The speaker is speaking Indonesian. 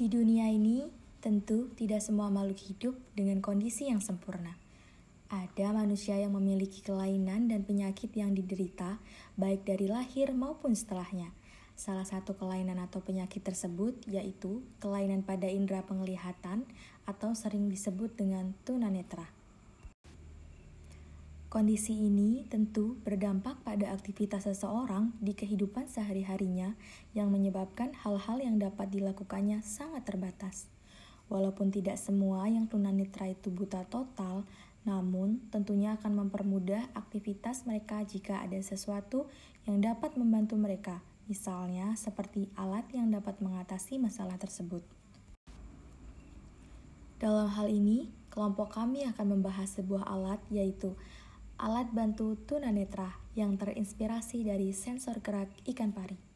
Di dunia ini, tentu tidak semua makhluk hidup dengan kondisi yang sempurna. Ada manusia yang memiliki kelainan dan penyakit yang diderita, baik dari lahir maupun setelahnya. Salah satu kelainan atau penyakit tersebut yaitu kelainan pada indera penglihatan atau sering disebut dengan tunanetra. Kondisi ini tentu berdampak pada aktivitas seseorang di kehidupan sehari-harinya yang menyebabkan hal-hal yang dapat dilakukannya sangat terbatas. Walaupun tidak semua yang tunanetra itu buta total, namun tentunya akan mempermudah aktivitas mereka jika ada sesuatu yang dapat membantu mereka, misalnya seperti alat yang dapat mengatasi masalah tersebut. Dalam hal ini, kelompok kami akan membahas sebuah alat yaitu alat bantu tunanetra yang terinspirasi dari sensor gerak ikan pari.